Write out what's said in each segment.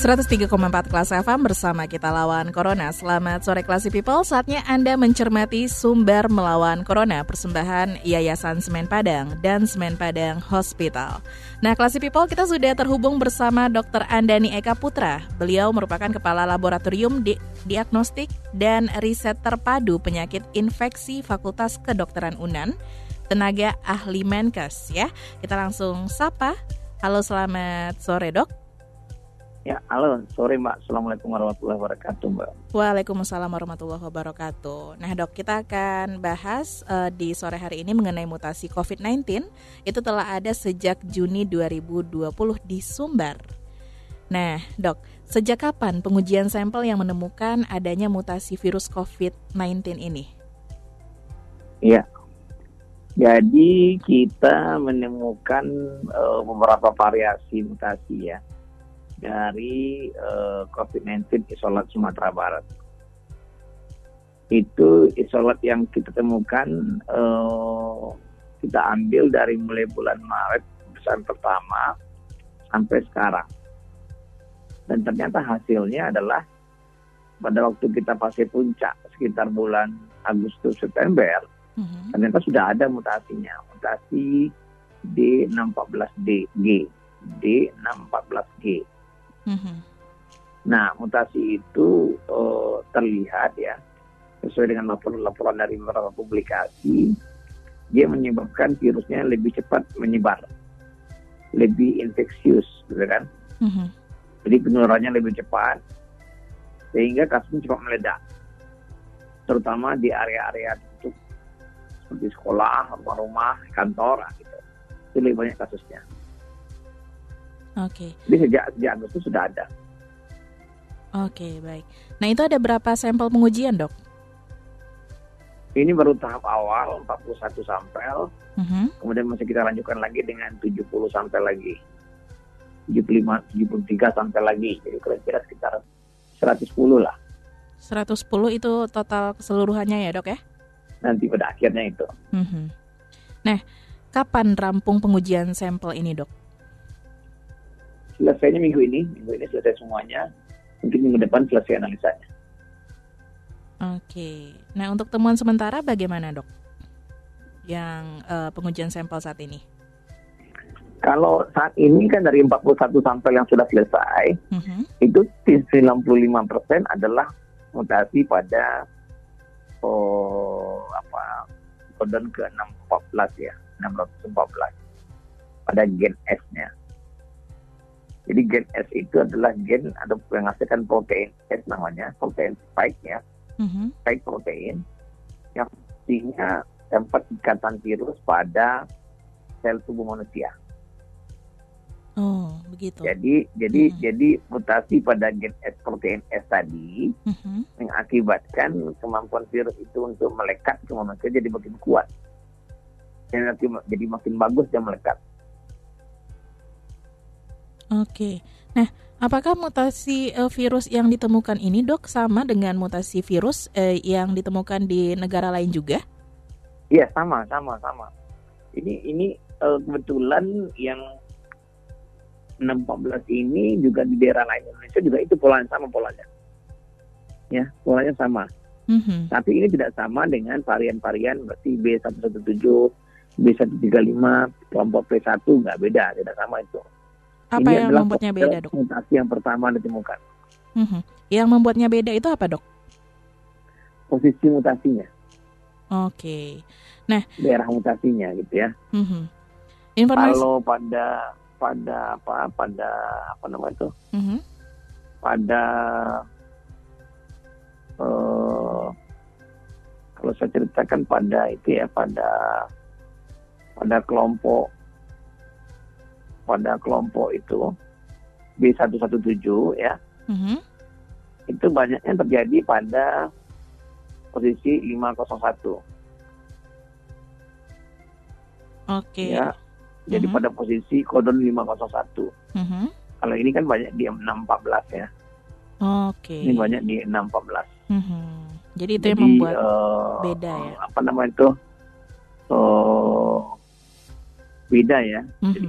103,4 kelas FM bersama kita lawan Corona. Selamat sore Classy People, saatnya Anda mencermati sumber melawan Corona persembahan Yayasan Semen Padang dan Semen Padang Hospital. Nah Classy People kita sudah terhubung bersama Dr. Andani Eka Putra. Beliau merupakan Kepala Laboratorium Di Diagnostik dan Riset Terpadu Penyakit Infeksi Fakultas Kedokteran UNAN, tenaga ahli Menkes ya. Kita langsung sapa. Halo selamat sore dok. Ya, halo, sore Mbak. Assalamualaikum warahmatullahi wabarakatuh, Mbak. Waalaikumsalam warahmatullahi wabarakatuh. Nah, Dok, kita akan bahas uh, di sore hari ini mengenai mutasi COVID-19. Itu telah ada sejak Juni 2020 di Sumbar. Nah, Dok, sejak kapan pengujian sampel yang menemukan adanya mutasi virus COVID-19 ini? Iya. Jadi kita menemukan uh, beberapa variasi mutasi ya dari uh, COVID-19 isolat Sumatera Barat. Itu isolat yang kita temukan uh, kita ambil dari mulai bulan Maret pesan pertama sampai sekarang. Dan ternyata hasilnya adalah pada waktu kita fase puncak sekitar bulan Agustus September, mm-hmm. ternyata sudah ada mutasinya, mutasi D614G, D614G. Mm-hmm. Nah, mutasi itu uh, terlihat ya sesuai dengan laporan-laporan dari beberapa publikasi, dia menyebabkan virusnya lebih cepat menyebar, lebih infeksius, gitu kan? Mm-hmm. Jadi penularannya lebih cepat, sehingga kasusnya cepat meledak, terutama di area-area tutup seperti sekolah, rumah-rumah, kantor, gitu. Itu lebih banyak kasusnya. Oke. Okay. Jadi sejak sejak Agustus sudah ada. Oke, okay, baik. Nah, itu ada berapa sampel pengujian, Dok? Ini baru tahap awal, 41 sampel. Uh -huh. Kemudian masih kita lanjutkan lagi dengan 70 sampel lagi. 75, 73 sampel lagi. Jadi kira-kira sekitar 110 lah. 110 itu total keseluruhannya ya, Dok ya? Nanti pada akhirnya itu. Uh -huh. Nah, kapan rampung pengujian sampel ini, Dok? Selesainya minggu ini, minggu ini selesai semuanya. Mungkin minggu depan selesai analisanya. Oke, nah untuk temuan sementara bagaimana dok? Yang uh, pengujian sampel saat ini? Kalau saat ini kan dari 41 sampel yang sudah selesai, uh -huh. itu 95% adalah mutasi pada oh, apa kodon ke 614 ya, 614 pada gen S-nya. Jadi gen S itu adalah gen ada yang menghasilkan protein S namanya, protein spike ya, mm-hmm. spike protein yang artinya tempat ikatan virus pada sel tubuh manusia. Oh, begitu. Jadi jadi mm-hmm. jadi mutasi pada gen S protein S tadi mm-hmm. mengakibatkan kemampuan virus itu untuk melekat ke manusia jadi makin kuat. Jadi, jadi makin bagus dia melekat. Oke. Nah, apakah mutasi uh, virus yang ditemukan ini, Dok, sama dengan mutasi virus uh, yang ditemukan di negara lain juga? Iya, sama, sama, sama. Ini ini uh, kebetulan yang 614 ini juga di daerah lain Indonesia juga itu polanya sama polanya. Ya, polanya sama. Mm-hmm. Tapi ini tidak sama dengan varian-varian berarti B117, B135, kelompok P1 nggak beda, tidak sama itu. Apa Ini yang membuatnya beda, dok? Mutasi yang pertama ditemukan. Mm-hmm. Yang membuatnya beda itu apa, dok? Posisi mutasinya. Oke. Okay. Nah, daerah mutasinya gitu ya. Mm-hmm. Informasi. Kalau pada pada apa pada apa namanya itu? Mm-hmm. Pada uh, kalau saya ceritakan pada itu ya pada pada kelompok pada kelompok itu B117 ya. Mm-hmm. Itu banyaknya terjadi pada posisi 501. Oke. Okay. Ya. Jadi mm-hmm. pada posisi kodon 501. Mm-hmm. Kalau ini kan banyak di 614 ya. Oke. Okay. Ini banyak di 614. Mm-hmm. Jadi itu Jadi, yang membuat uh, beda ya. Apa namanya itu? Uh, beda ya. Mm-hmm. Jadi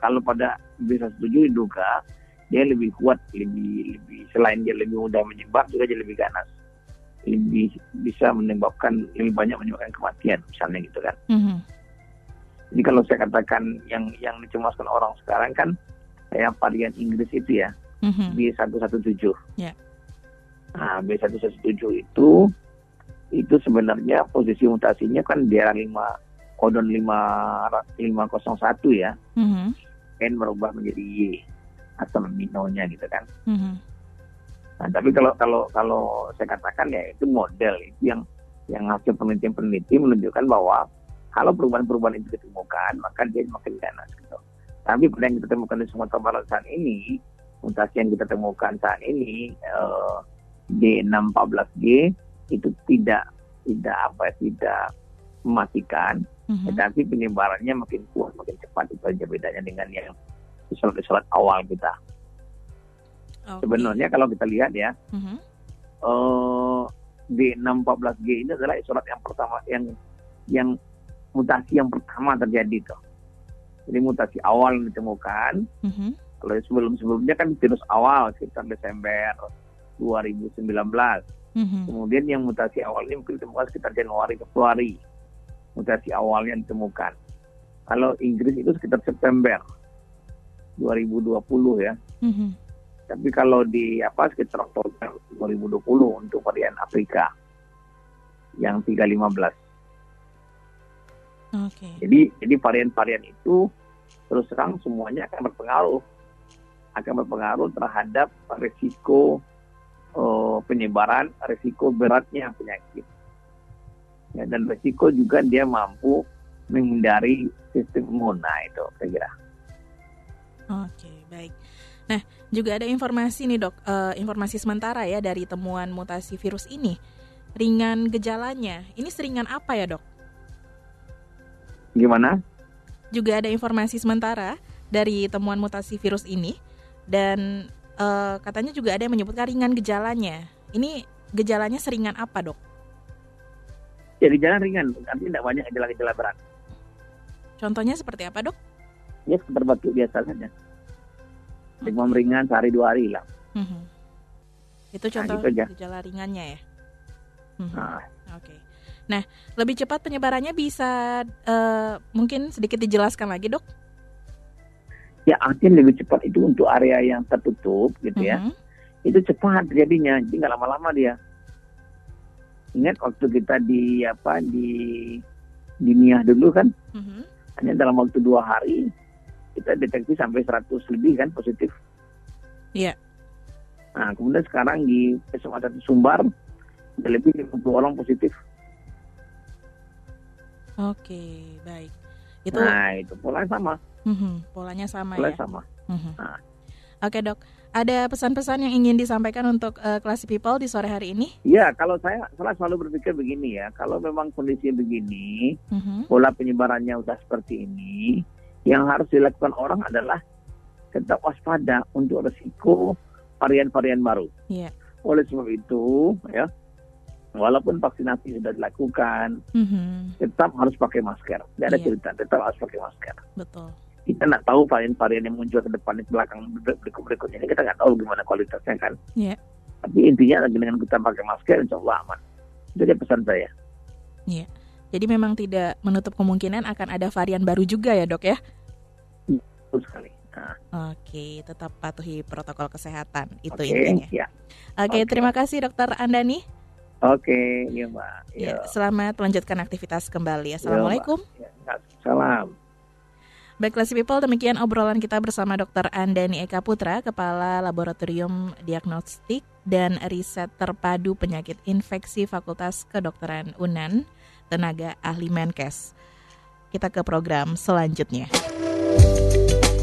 kalau pada bisa setuju diduga dia lebih kuat, lebih lebih selain dia lebih mudah menyebar juga dia lebih ganas, lebih bisa menyebabkan lebih banyak menyebabkan kematian misalnya gitu kan. Mm-hmm. Jadi kalau saya katakan yang yang dicemaskan orang sekarang kan kayak varian Inggris itu ya mm-hmm. B117. Yeah. Nah B117 itu itu sebenarnya posisi mutasinya kan di daerah 5 kodon 5 501 ya. Mm-hmm N merubah menjadi Y asam aminonya gitu kan. Mm-hmm. Nah, tapi kalau kalau kalau saya katakan ya itu model itu yang yang hasil penelitian-peneliti menunjukkan bahwa kalau perubahan-perubahan itu ditemukan maka dia makin ganas gitu. Tapi pada yang kita temukan di Sumatera Barat saat ini mutasi yang kita temukan saat ini eh, D614G itu tidak tidak apa tidak mematikan Mm-hmm. Tetapi penyebarannya makin kuat, makin cepat itu aja bedanya dengan yang isolat-isolat awal kita. Okay. Sebenarnya kalau kita lihat ya, mm-hmm. uh, D614G ini adalah isolat yang pertama yang yang mutasi yang pertama terjadi tuh. Jadi mutasi awal yang ditemukan. Mm-hmm. Kalau sebelum-sebelumnya kan virus awal sekitar Desember 2019. Mm-hmm. Kemudian yang mutasi awal ini mungkin ditemukan sekitar Januari Februari mutasi awalnya ditemukan. Kalau Inggris itu sekitar September 2020 ya. Mm-hmm. Tapi kalau di apa sekitar Oktober 2020 untuk varian Afrika yang 315. Okay. Jadi jadi varian-varian itu terus terang semuanya akan berpengaruh akan berpengaruh terhadap resiko uh, penyebaran, resiko beratnya penyakit ya, dan resiko juga dia mampu menghindari sistem imun nah itu saya kira. Oke baik. Nah juga ada informasi nih dok, uh, informasi sementara ya dari temuan mutasi virus ini. Ringan gejalanya, ini seringan apa ya dok? Gimana? Juga ada informasi sementara dari temuan mutasi virus ini dan uh, katanya juga ada yang menyebutkan ringan gejalanya. Ini gejalanya seringan apa dok? Jadi jalan ringan, artinya tidak banyak gejala-gejala berat. Contohnya seperti apa dok? Ya seperti batuk biasa saja. Demam ringan sehari dua hari hilang. Mm-hmm. Itu nah, contoh nah, gitu gejala ringannya ya. Mm-hmm. Nah. Oke. Okay. Nah, lebih cepat penyebarannya bisa uh, mungkin sedikit dijelaskan lagi dok? Ya artinya lebih cepat itu untuk area yang tertutup gitu ya. Mm-hmm. Itu cepat terjadinya, jadi nggak lama-lama dia. Ingat waktu kita di apa di di dulu kan, mm-hmm. hanya dalam waktu dua hari kita deteksi sampai 100 lebih kan positif. Iya. Yeah. Nah kemudian sekarang di SMA Satu Sumbar ada lebih 50 orang positif. Oke, okay, baik. Itu Nah, itu polanya sama. Mm-hmm, polanya sama polanya ya. sama. Mm-hmm. Nah. Oke, okay, Dok. Ada pesan-pesan yang ingin disampaikan untuk uh, classy people di sore hari ini? Ya, kalau saya, saya selalu berpikir begini ya, kalau memang kondisi begini, uh-huh. pola penyebarannya sudah seperti ini, yang harus dilakukan orang adalah tetap waspada untuk resiko varian-varian baru. Yeah. Oleh sebab itu, ya, walaupun vaksinasi sudah dilakukan, uh-huh. tetap harus pakai masker. Tidak ada yeah. cerita, tetap harus pakai masker. Betul kita nggak tahu varian-varian yang muncul ke depan di belakang berikut berikutnya ini kita nggak tahu gimana kualitasnya kan. Yeah. Tapi intinya dengan kita pakai masker, insya Allah aman. Itu dia pesan saya. Iya. Yeah. Jadi memang tidak menutup kemungkinan akan ada varian baru juga ya dok ya? Iya, betul sekali. Nah. Oke, tetap patuhi protokol kesehatan itu okay, intinya. Ya. Oke, okay. terima kasih dokter Andani. Oke, iya mbak. Ya, selamat melanjutkan aktivitas kembali. Assalamualaikum. Ya, Salam. Baik, Classy People, demikian obrolan kita bersama Dr. Andani Eka Putra, Kepala Laboratorium Diagnostik dan Riset Terpadu Penyakit Infeksi Fakultas Kedokteran UNAN, tenaga ahli Menkes. Kita ke program selanjutnya.